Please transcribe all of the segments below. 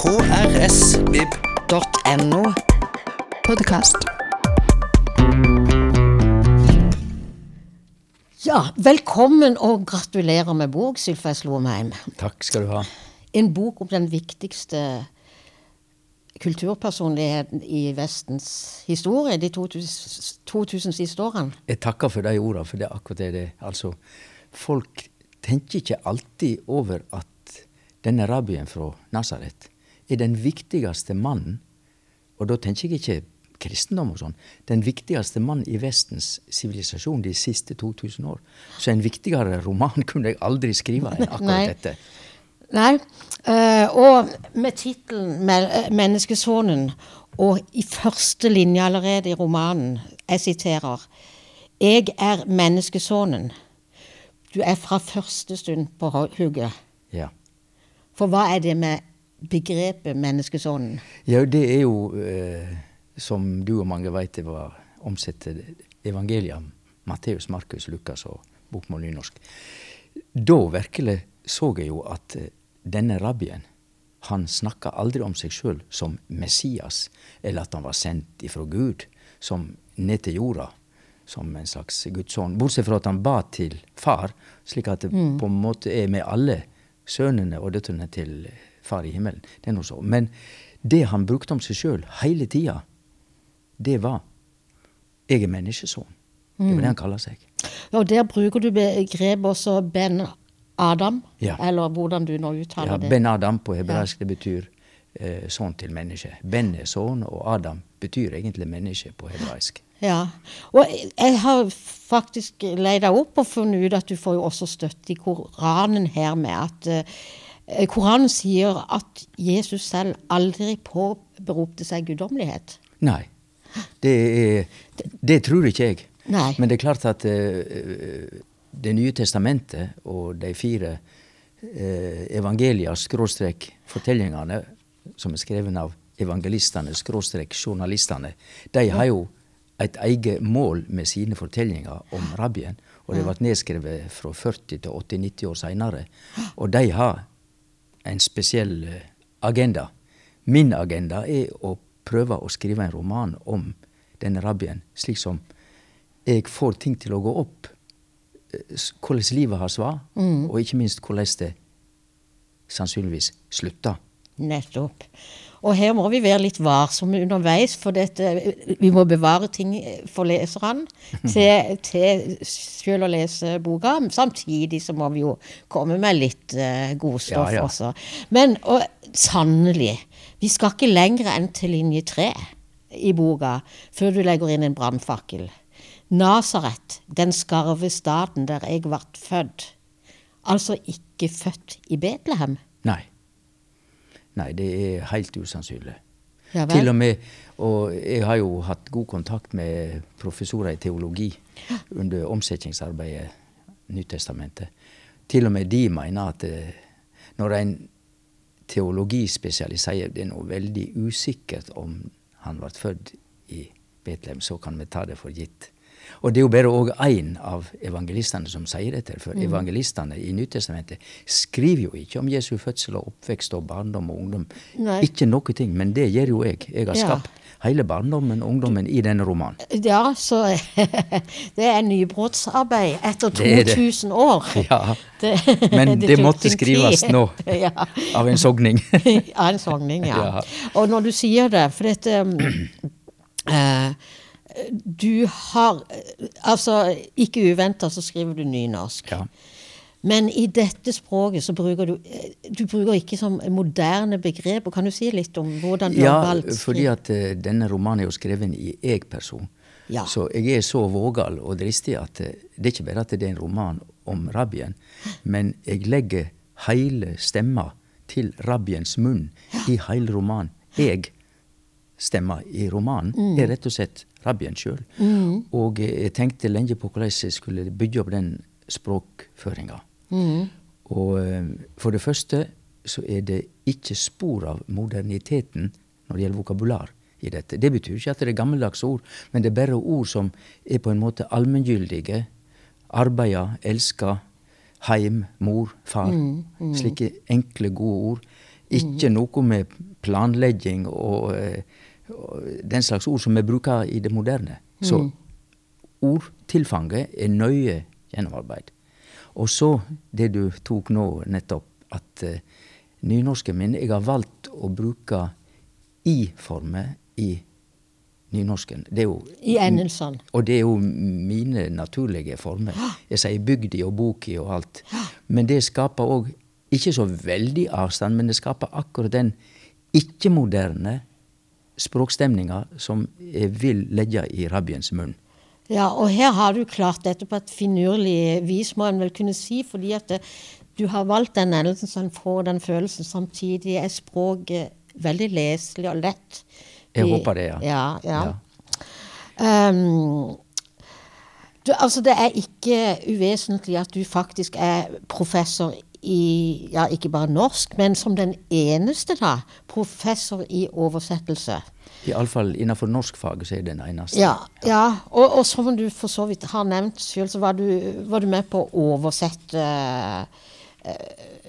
krsvib.no. Podkast. Ja, velkommen og gratulerer med bok, Sylfest Lomheim. Takk skal du ha. En bok om den viktigste kulturpersonligheten i Vestens historie de 2000, 2000 siste årene. Jeg takker for de ordene, for det er akkurat det det er. Altså, folk tenker ikke alltid over at denne rabbien fra Nasaret er den viktigste mannen, og da tenker jeg ikke kristendom og sånn, den viktigste mannen i Vestens sivilisasjon de siste 2000 år. Så en viktigere roman kunne jeg aldri skrive enn akkurat Nei. dette. Nei, Uh, og med tittelen Me- 'Menneskesonen', og i første linje allerede i romanen, jeg siterer 'Jeg er menneskesonen'. Du er fra første stund på hugget. Ja. For hva er det med begrepet menneskesånden? Ja, det er jo, eh, som du og mange veit, det var omsett til evangelia. Matteus, Markus, Lukas og bokmål nynorsk. Da virkelig så jeg jo at eh, denne rabbien, han snakka aldri om seg sjøl som Messias, eller at han var sendt ifra Gud, som ned til jorda, som en slags Guds sønn. Bortsett fra at han ba til far, slik at det på en måte er med alle sønnene og døtrene til far i himmelen. Det er noe så. Men det han brukte om seg sjøl hele tida, det var 'Jeg er menneskesønn'. Det var det han kaller seg. Og der bruker du begrepet også Ben Adam, Ja. eller hvordan du nå uttaler Ja, det. ben Adam på hebraisk det betyr eh, sønn til menneske. Ben er sønn, og Adam betyr egentlig menneske på hebraisk. Ja, og jeg har faktisk deg opp og funnet ut at du får jo også støtte i Koranen her med at eh, Koranen sier at Jesus selv aldri påberopte seg guddommelighet. Nei. Det, er, det tror ikke jeg. Nei. Men det er klart at uh, Det nye testamentet og de fire uh, evangelia, skråstrek fortellingene, som er skrevet av evangelistene, skråstrek journalistene, de har jo et eget mål med sine fortellinger om rabbien. Og det ble nedskrevet fra 40 til 80-90 år seinere. Og de har en spesiell eh, agenda. Min agenda er å prøve å skrive en roman om denne rabbien, slik som jeg får ting til å gå opp. eh, Hvordan livet hans var, og ikke minst hvordan det sannsynligvis slutta. Nettopp. Og her må vi være litt varsomme underveis, for dette, vi må bevare ting for leserne til, til selv å lese boka. Samtidig så må vi jo komme med litt uh, godstoff Ja, ja. også. Men og, sannelig, vi skal ikke lenger enn til linje tre i boka før du legger inn en brannfakkel. Nasaret, den skarve staden der jeg ble født. Altså ikke født i Betlehem. Nei. Nei, det er helt usannsynlig. Ja vel. Til og med, og jeg har jo hatt god kontakt med professorer i teologi under omsetningsarbeidet Nytestamentet. Til og med de mener at eh, når en teologispesialist sier det er noe veldig usikkert om han ble født i Betlehem, så kan vi ta det for gitt. Og det er jo bare òg én av evangelistene som sier dette. For evangelistene i Nytestamentet skriver jo ikke om Jesu fødsel og oppvekst og barndom og ungdom. Nei. Ikke noe ting, men det gjør jo jeg. Jeg har Ja. skapt hele barndommen og ungdommen i denne romanen. Ja, så det er nybrottsarbeid etter Det er det. 2000 år. Ja, Det- Men det det måtte skrives tid. nå. Ja. Av en sogning. Av en sogning, ja. Ja. Og når du sier det, for dette eh, Du har eh, Altså, ikke uventa så skriver du nynorsk. Ja. Men i dette språket så bruker du eh, Du bruker ikke som moderne begrep. og Kan du si litt om hvordan du Ja, har valgt Ja, fordi at uh, denne romanen er jo skrevet i jeg-person. Ja. Så jeg er så vågal og dristig at uh, det er ikke bare at det er en roman om rabbien, men jeg legger hele stemma til rabbiens munn i hele romanen. Jeg stemma i romanen Mm. er rett og slett rabbien sjøl. Og eh, jeg tenkte lenge på hvordan jeg skulle bygge opp den språkføringa. Mm. Og eh, for det første så er det ikke spor av moderniteten når det gjelder vokabular i dette. Det betyr ikke at det er gammeldagse ord, men det er bare ord som er på en måte allmenngyldige. Arbeida, elska, heim, mor, far. Slike enkle, gode ord Ikke noe med planlegging og, eh, den slags ord som vi bruker i det moderne. Så ordtilfanget er nøye gjennomarbeid. Og så det du tok nå nettopp, at uh, nynorsken min Jeg har valgt å bruke i-former i nynorsken. Det er jo I endelsene. og det er jo mine naturlige former. Jeg sier bygdi og boki og alt. Men det skaper òg ikke så veldig avstand, men det skaper akkurat den ikke-moderne språkstemninga som jeg vil legge i rabbiens munn. Ja, og her har du klart dette på et finurlig vis, må en vel kunne si, fordi at det, du har valgt den endelsen så en får den følelsen. Samtidig er språket veldig leselig og lett. Jeg håper det, ja. Ja, ja. Ja. Um, du, altså det er ikke uvesentlig at du faktisk er professor i ja, ikke bare norsk, men som den eneste, da, professor i oversettelse. Iallfall innenfor norskfaget så er den eneste. Ja, ja. Og, og som du for så vidt har nevnt sjøl, så var du, var du med på å oversette uh,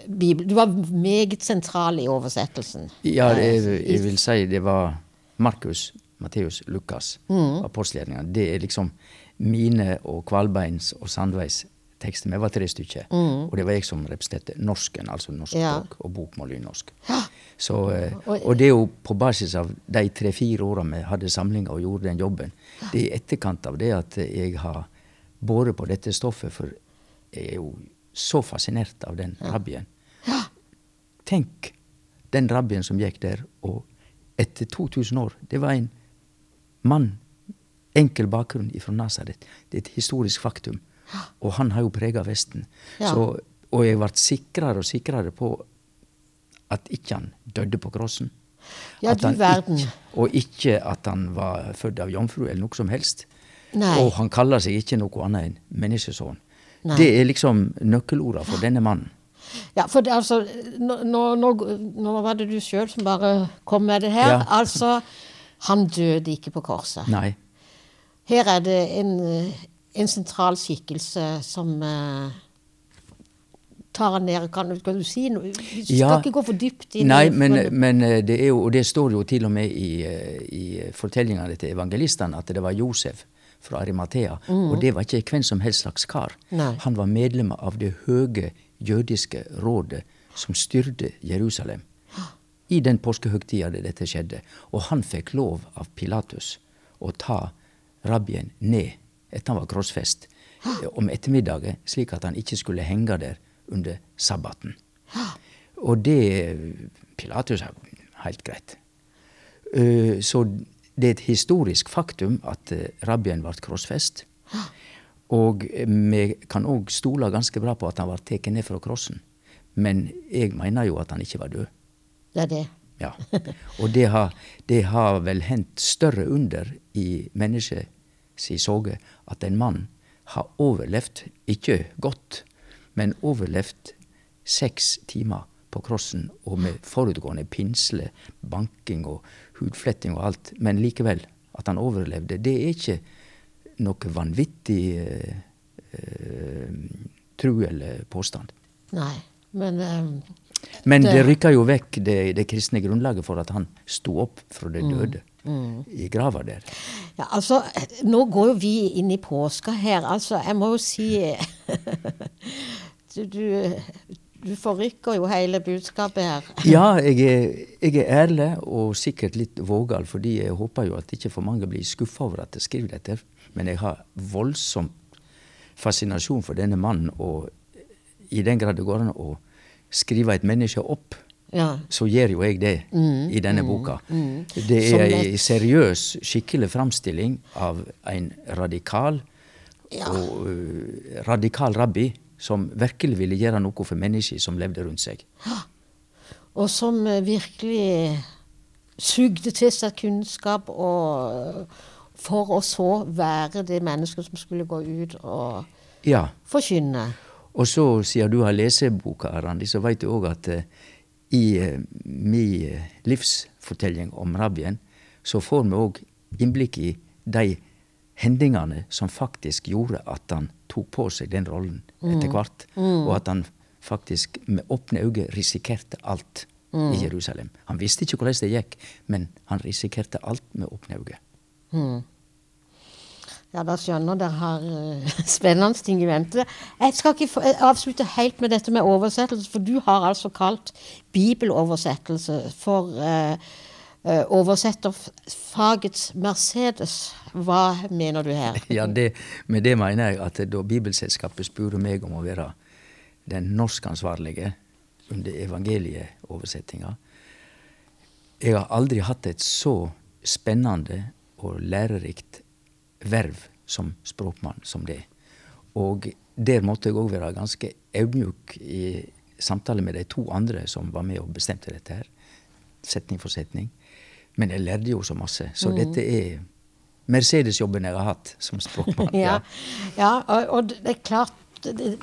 Bibelen. Du var meget sentral i oversettelsen. Ja, Eh, jeg vil si det var Markus, Matteus, Lukas, Mm. apostelgjerningene. Det er liksom mine og Kvalbeins og Sandveis tekster. Vi var tre stykker. Og det var jeg som representerte norsken, altså norsk Mm. Ja. språk, og bokmål nynorsk. Så, eh, Og- det er jo på basis av de tre-fire åra vi hadde samlinga og gjorde den jobben. Det er i etterkant av det at jeg har båret på dette stoffet, for jeg er jo så fascinert av den rabbien. Tenk den rabbien som gikk der, og etter 2000 år Det var en mann, enkel bakgrunn fra Nasaret. Det er et historisk faktum. Og han har jo prega Vesten. Ja. Så, og jeg ble sikrere og sikrere på at ikke han døde på krossen. Ja, du verden. Ikke, og ikke at han var født av jomfru eller noe som helst. Nei. Og han kaller seg ikke noe annet enn menneskesønn. Det er liksom nøkkelordene for denne mannen. Ja, for det, altså, nå, nå, nå, var det du sjøl som bare kom med det her. Ja. Altså, han døde ikke på korset. Nei. Her er det en, en sentral skikkelse som eh, tar han ned Kan, kan du si noe? Vi skal Ja. ikke gå for dypt inn Nei, men, men eh, det er jo, og det står jo til og med i, eh, i fortellingene til evangelistene at det var Josef fra Arimathea. Og det var ikke hvem som helst slags kar. Nei. Han var medlem av det høye jødiske rådet som styrte Jerusalem. I den påskehøgtida det dette skjedde. Og han fikk lov av Pilatus å ta rabbien ned etter han var krossfest eh, om ettermiddagen, slik at han ikke skulle henge der under sabbaten. Og det Pilatus er helt greit. Eh, Så det er et historisk faktum at eh, rabbien ble krossfest. Og vi kan òg stole ganske bra på at han ble tatt ned fra krossen. Men jeg mener jo at han ikke var død. Det er det. Ja. Og det har, det har vel hendt større under i mennesket si soge at en mann har overlevd, ikke godt, men overlevd seks timer på krossen og med forutgående pinsle, banking og hudfletting og alt. Men likevel, at han overlevde, det er ikke noe vanvittig eh, eh, tru eller påstand. Nei. Men eh, Men Det- det rykker jo vekk det, det kristne grunnlaget for at han sto opp fra de døde i grava der. Ja, altså, nå går jo vi inn i påska her. Altså, jeg må jo si Du, du, du forrykker jo hele budskapet her. Ja, jeg er, jeg er ærlig og sikkert litt vågal, fordi jeg håper jo at ikke for mange blir skuffa over at jeg skriver dette. Men jeg har voldsom fascinasjon for denne mannen, og i den grad det går an å skrive et menneske opp, Ja. så gjør jo jeg det i denne boka. Det er ei seriøs, skikkelig framstilling av en radikal Ja. og uh, radikal rabbi som virkelig ville gjøre noe for mennesker som levde rundt seg. Og som eh, virkelig sugde til seg kunnskap og for å så være det mennesket som skulle gå ut og Ja, forkynne. Og så, siden du har lest boka, Randi, så vet du òg at eh, i uh, min eh, livsfortelling om rabbien, så får vi òg innblikk i de hendingene som faktisk gjorde at han tok på seg den rollen etter hvert. Og at han faktisk med åpne øyne risikerte alt i Jerusalem. Han visste ikke hvordan det gikk, men han risikerte alt med åpne øyne. Ja, da skjønner dere har uh, spennende ting i vente. Jeg skal ikke eh, avslutte helt med dette med oversettelse, for du har altså kalt bibeloversettelse for uh, oversetterfagets Mercedes. Hva mener du her? Ja, det, Med det mener jeg at da Bibelselskapet spurte meg om å være den norskansvarlige under evangelieoversettinga Jeg har aldri hatt et så spennende og lærerikt verv som språkmann som det. Og der måtte jeg òg være ganske audmjuk i samtale med de to andre som var med og bestemte dette her. Setning for setning. Men jeg lærte jo så masse. Så dette er Mercedes-jobben jeg har hatt som språkmann. Ja, ja og, og det er klart det, det,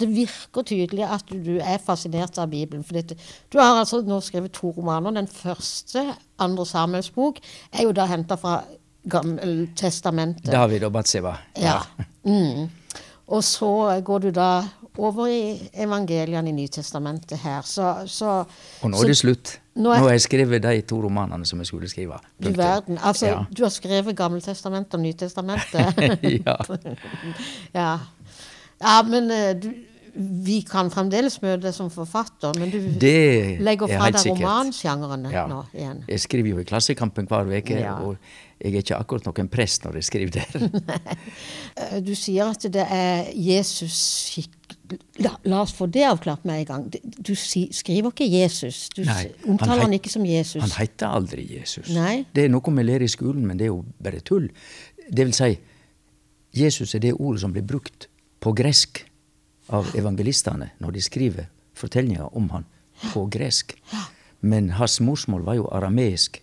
det virker tydelig at du er fascinert av Bibelen. For dette, du har altså nå skrevet to romaner. Den første, andre Samuels bok, er jo da henta fra Gammeltestamentet. David og Batsiva. Ja. Mm. Og så går du da over i evangeliene i Nytestamentet her. Så, så Og nå så er det slutt. nå Nå er- har jeg skrevet de to romanene som jeg skulle skrive. Du verden. Altså, Ja. du har skrevet Gammeltestamentet og Nytestamentet. ja. ja. ja, men eh, du, vi kan fremdeles møte deg som forfatter, men du Det legger er fra deg Ja. nå igjen. Jeg skriver jo i Klassekampen hver uke, Ja. Jeg er ikke akkurat noen prest når jeg skriver der. Du sier at det er Jesus skikk... La, la oss få det avklart med en gang. Du skriver ikke Jesus. Du Nei, omtaler han, han, ikke som Jesus. Han heter aldri Jesus. Nei. Det er noe vi lærer i skolen, men det er jo bare tull. Det vil si, Jesus er det ordet som blir brukt på gresk av evangelistene når de skriver fortellinger om han på gresk. Men hans morsmål var jo arameisk,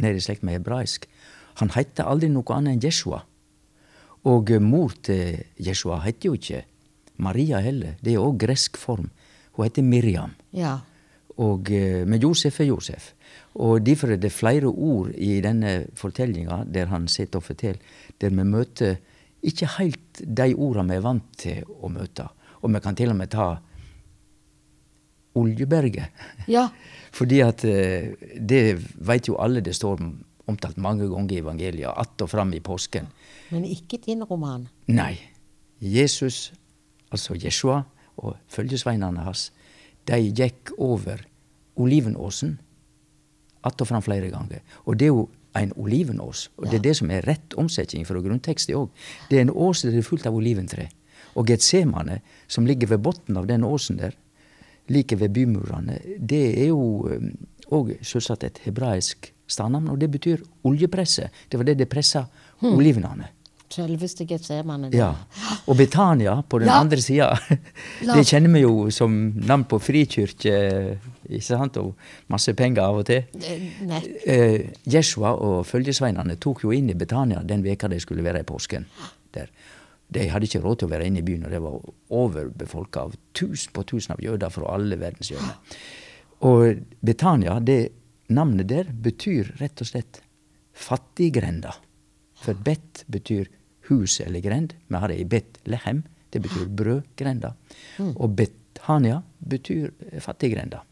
nede i slekt med hebraisk. Han heter aldri noe annet enn Jeshua. Og eh, mor til Jeshua heter jo ikke Maria heller. Det er òg gresk form. Hun heter Miriam. Ja. Og, eh, men Josef er Josef. Og derfor er det flere ord i denne fortellinga der han sitter og forteller, der vi møter ikke helt de ordene vi er vant til å møte. Og vi kan til og med ta Oljeberget. ja. Fordi at eh, det veit jo alle det står omtalt mange ganger i evangeliet, att og fram i påsken. Men ikke din roman. Nei. Jesus, altså Jeshua, og følgesveinene hans, de gikk over olivenåsen att og fram flere ganger. Og det er jo en olivenås, og det er det som er rett omsetning fra grunntekstet òg. Det er en ås der det er fullt av oliventre. Og Getsemane, som ligger ved bunnen av den åsen der, like ved bymurene, det er jo òg selvsagt et hebraisk stadnavn, og det betyr oljepresse. Det var det det pressa olivenene. Selveste Getsemane. Ja. Og Betania på den Ja. andre sida, det kjenner vi jo som navn på frikirke, ikke sant, og masse penger av og til. Eh, Eh, Jeshua og følgesveinene tok jo inn i Betania den veka de skulle være i påsken. der. De hadde ikke råd til å være inne i byen, og det var overbefolka av tusen på tusen av jøder fra alle verdenshjørner. Og Betania, det navnet der, betyr rett og slett fattiggrenda. For Bet betyr hus eller grend. Vi har det i bet lehem. Det betyr brødgrenda. Og Betania betyr fattiggrenda.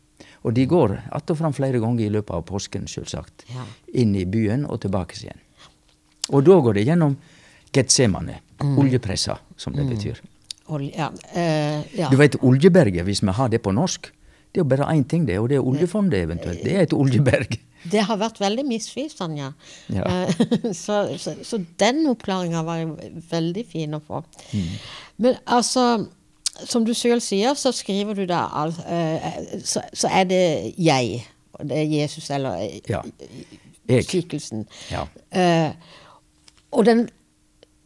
Og de går att og fram flere ganger i løpet av påsken, selvsagt. Inn i byen og tilbake igjen. Og da går det gjennom Getsemane. Oljepressa, som det betyr. Ja. eh, ja. Du vet, Oljeberget, hvis vi har det på norsk, det er jo bare én ting, det, og det er oljefondet eventuelt. Det er et oljeberg. Det har vært veldig misvisende, ja. Ja. Eh, så, så, så den oppklaringa var veldig fin å få. Men altså, som du sjøl sier, så skriver du da eh, så, så er det jeg. og Det er Jesus, eller eh, Ja. Skikkelsen. Ja. Og den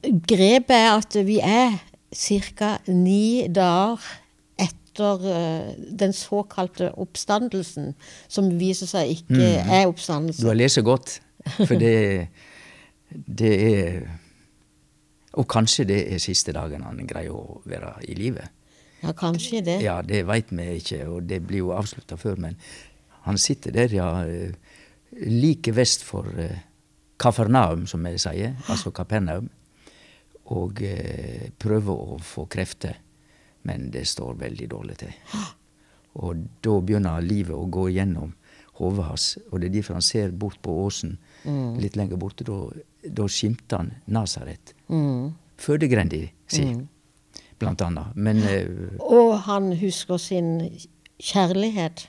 grepet er at vi er ca. ni dager etter eh, den såkalte oppstandelsen, som viser seg ikke er Du har lest godt, for det, det er Og kanskje det er siste dagen han greier å være i live. Ja, kanskje det. Ja, det veit vi ikke, og det blir jo avslutta før, men han sitter der, ja, eh, like vest for eh, Kafarnaum, som vi sier, altså Kapernaum, og prøver å få krefter, men det står veldig dårlig til. Og da begynner livet å gå gjennom hodet hans. Og det er derfor han ser bort på åsen litt lenger borte. Da, da skimter han Nasaret. Mm. Fødegrenda si, blant annet. Men eh, Og han husker sin kjærlighet.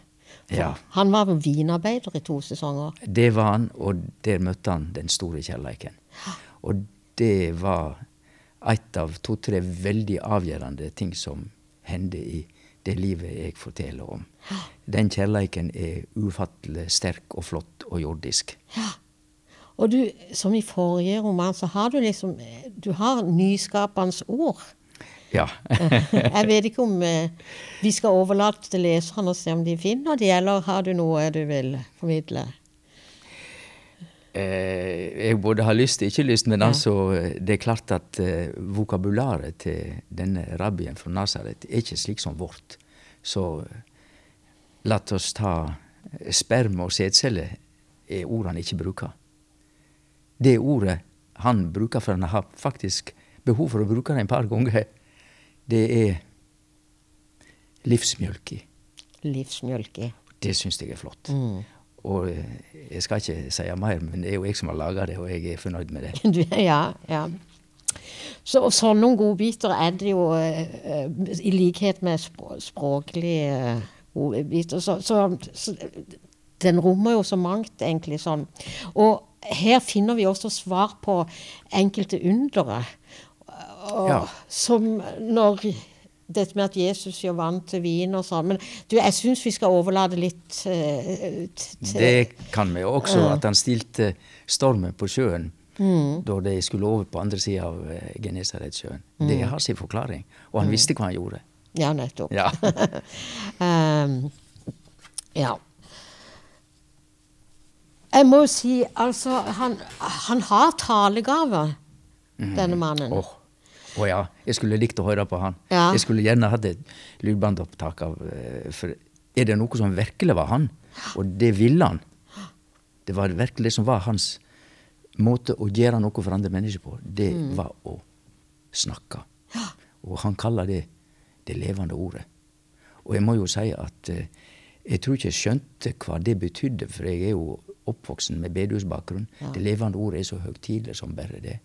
Ja. Han var vinarbeider i to sesonger. det var han, og der møtte han den store kjærleiken. Og det var et av to-tre veldig avgjørende ting som hender i det livet jeg forteller om. Den kjærleiken er ufattelig sterk og flott og jordisk. Ja. Og du, som i forrige roman, så har du liksom Du har nyskapende ord. Ja. Jeg vet ikke om eh, vi skal overlate til leserne og se om de finner de, eller har du noe du vil formidle? Eh, jeg både har lyst og ikke lyst, men altså, det er klart at eh, vokabularet til denne rabbien fra Nasaret er ikke slik som vårt. Så eh, la oss ta sperma sperm og sædcelle er ord han ikke bruker. Det ordet han bruker, for han har faktisk behov for å bruke det en par ganger, det er livsmjølki. Livsmjølki. Det syns jeg er flott. Og eh, jeg skal ikke si mer, men det er jo jeg som har laga det, og jeg er fornøyd med det. Ja, ja. Så, og sånne godbiter er det jo, eh, eh, i likhet med spr språklige eh, godbiter, så, så, så den rommer jo så mangt, egentlig sånn. Og her finner vi også svar på enkelte undere. Og, Ja. Som når dette med at Jesus gjør vann til vin og sånn. Men du, jeg syns vi skal overlate litt uh, til Det kan vi jo også, at han stilte stormen på sjøen da de skulle over på andre sida av Genesaretsjøen. Mm. Det har sin forklaring. Og han visste hva han gjorde. Ja, nettopp. Ja. um, ja. Jeg må jo si, altså Han, han har talegave, denne mannen. Åh Å ja. Jeg skulle likt å høre på han. Ja. Jeg skulle gjerne hatt et lydbandopptak av eh, For er det noe som virkelig var han, og det ville han Det var virkelig det som var hans måte å gjøre noe for andre mennesker på. Det var å snakke. Og han kaller det det levende ordet. Og jeg må jo si at eh, jeg tror ikke jeg skjønte hva det betydde, for jeg er jo oppvoksen med bedehusbakgrunn. Det levende ordet er så høytidelig som bare det.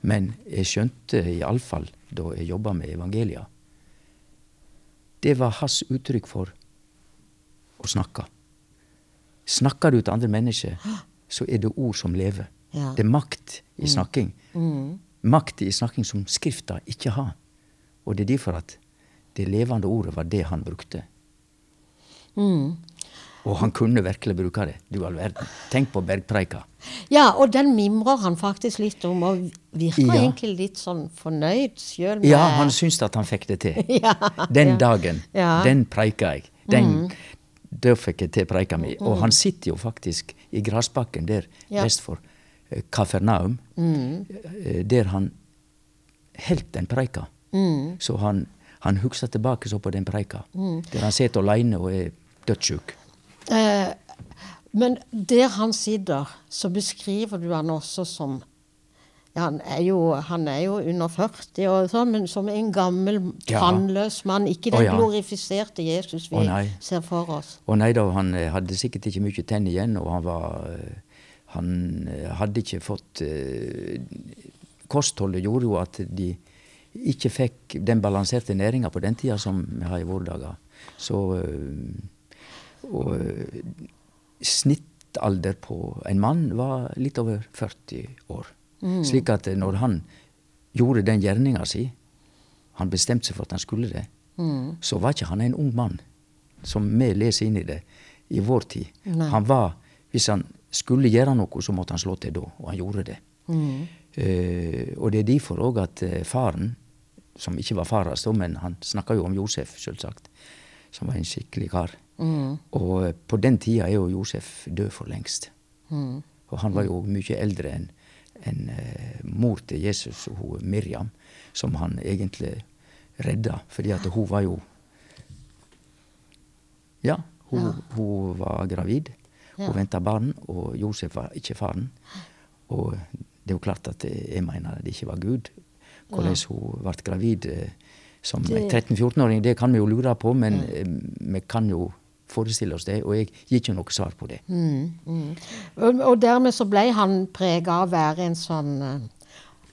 Men jeg skjønte iallfall da jeg jobba med evangelia, det var hans uttrykk for å snakke. Snakker du til andre mennesker, så er det ord som lever. Ja. Det er makt i snakking. Makt i snakking som Skrifta ikke har. Og det er derfor at det levende ordet var det han brukte. Og han kunne virkelig bruke det. Du all verden. Tenk på bergpreika. Ja, og den mimrer han faktisk litt om, og virker Ja. egentlig litt sånn fornøyd sjøl med Ja, han syntes at han fikk det til. Ja, Den dagen, Ja. Mm. den preika jeg. Den, Da fikk jeg til preika mi. Og han sitter jo faktisk i grasbakken der Ja. vest for eh, Kafernaum, Mm. eh, der han holdt den preika. Mm. Så han, han husker tilbake så på den preika, der han sitter aleine og er dødssjuk. Eh, men der han sitter, så beskriver du han også som ja, han, er jo, han er jo under 40, og sånn, men som en gammel, tannløs mann. Ikke Å, den ja. glorifiserte Jesus vi oh, ser for oss. Og nei da, han eh, hadde sikkert ikke mye tenn igjen, og han var eh, Han hadde ikke fått Kostholdet gjorde jo at de ikke fikk den balanserte næringa på den tida som vi har i våre dager. Så Og eh, snittalder på en mann var litt over 40 år. Slik at eh, når han gjorde den gjerninga si, han bestemte seg for at han skulle det, så var ikke han en ung mann, som vi leser inn i det, i vår tid. Nei. Han var, Hvis han skulle gjøre noe, så måtte han slå til da, og han gjorde det. Eh, og det er derfor òg at faren, som ikke var far hans men han snakka jo om Josef, selvsagt, som var en skikkelig kar. Og eh, på den tida er jo Josef død for lengst. Og han var jo mye eldre enn en, eh, mor til Jesus, hun Miriam, som han egentlig redda, fordi at hun var jo Ja, hun, hun var gravid. Hun venta barn, og Josef var ikke faren. Og det er jo klart at jeg mener det ikke var Gud. Hvordan hun ble gravid, eh, som 13-14-åring, det kan vi jo lure på, men vi kan jo forestille oss det. Og jeg gir ikke noe svar på det. Og, og dermed så ble han prega av å være en sånn eh,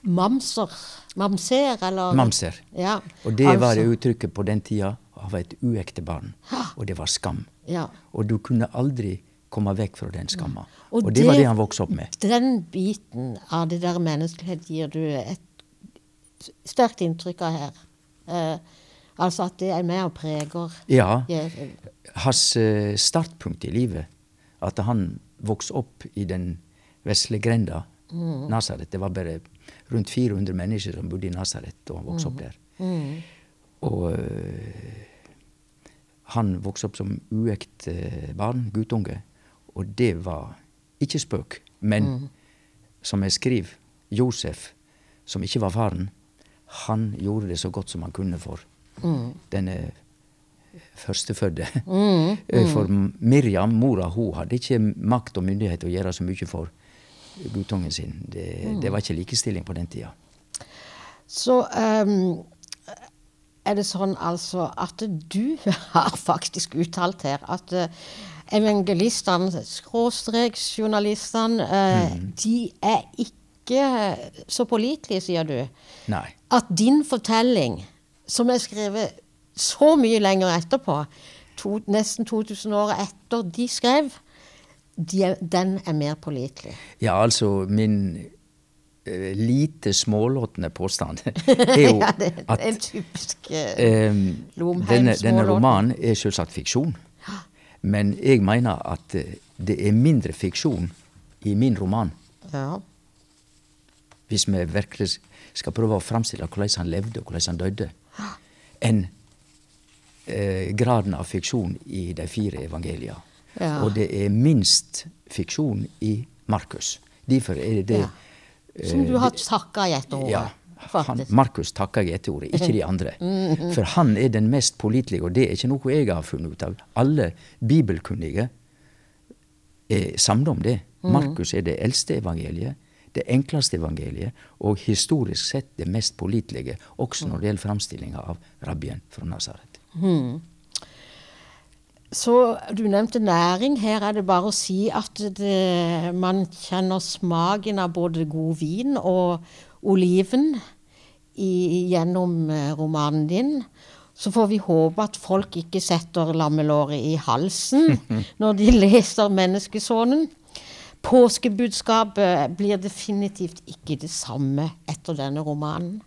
mamser. Mamser, eller Mamser. Ja, Og det var altså. det uttrykket på den tida av et uekte barn. Og det var skam. Ja. Og du kunne aldri komme vekk fra den skamma. Og Og, det, var det- det han vokste opp med. Den biten av det der menneskelighet gir du et sterkt inntrykk av her. Eh, altså at det er med og preger Ja. Hans eh, startpunkt i livet, at han vokste opp i den vesle grenda, Nasaret. Det var bare rundt 400 mennesker som bodde i Nasaret da han vokste opp der. Og eh, han vokste opp som uekt eh, barn, guttunge, og det var ikke spøk. Men som jeg skriver, Josef, som ikke var faren, han gjorde det så godt som han kunne for denne førstefødte. Eh, For Miriam, mora, hun hadde ikke makt og myndighet til å gjøre så mye for guttungen sin. Det, det var ikke likestilling på den tida. Så um, er det sånn altså at du har faktisk uttalt her at eh, evangelistene, skråstrek journalistene, mm. de er ikke så pålitelige, sier du. Nei. At din fortelling, som er skrevet så mye lenger etterpå, to, nesten 2000 år etter de skrev, de den er mer pålitelig. Ja, altså min uh, lite smålåtne påstand er jo Ja, det at en typisk uh, um, denne, denne romanen er selvsagt fiksjon. Men jeg mener at eh, det er mindre fiksjon i min roman, ja. hvis vi virkelig skal prøve å framstille hvordan han levde og hvordan han døde, enn eh, graden av fiksjon i de fire evangelia. Ja. Og det er minst fiksjon i Markus. Derfor er det det Ja. Som du har takka i et år. Ja. Markus takker jeg etter ordet, ikke de andre. For han er den mest pålitelige, og det er ikke noe jeg har funnet ut av. Alle bibelkunnige er samlet om det. Markus er det eldste evangeliet, det enkleste evangeliet, og historisk sett det mest pålitelige, også når det gjelder framstillinga av rabbien fra Nasaret. Så du nevnte næring. Her er det bare å si at det, man kjenner smaken av både god vin og oliven i, gjennom eh, romanen din. Så får vi håpe at folk ikke setter lammelåret i halsen når de leser 'Menneskesonen'. Påskebudskapet blir definitivt ikke det samme etter denne romanen.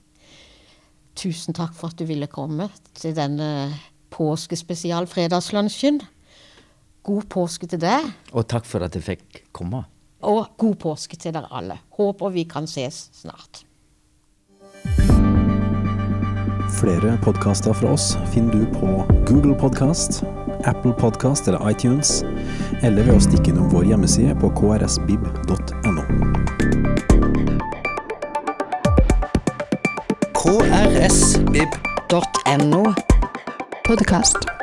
Tusen takk for at du ville komme til denne påskespesial fredagslunsjen. God påske til deg, Og takk for at jeg fikk komme. og god påske til dere alle. Håper vi kan ses snart. Flere podkaster fra oss finner du på Google Podkast, Apple Podkast eller iTunes, eller ved å stikke innom vår hjemmeside på krsbib.no. krsbib.no. Podkast.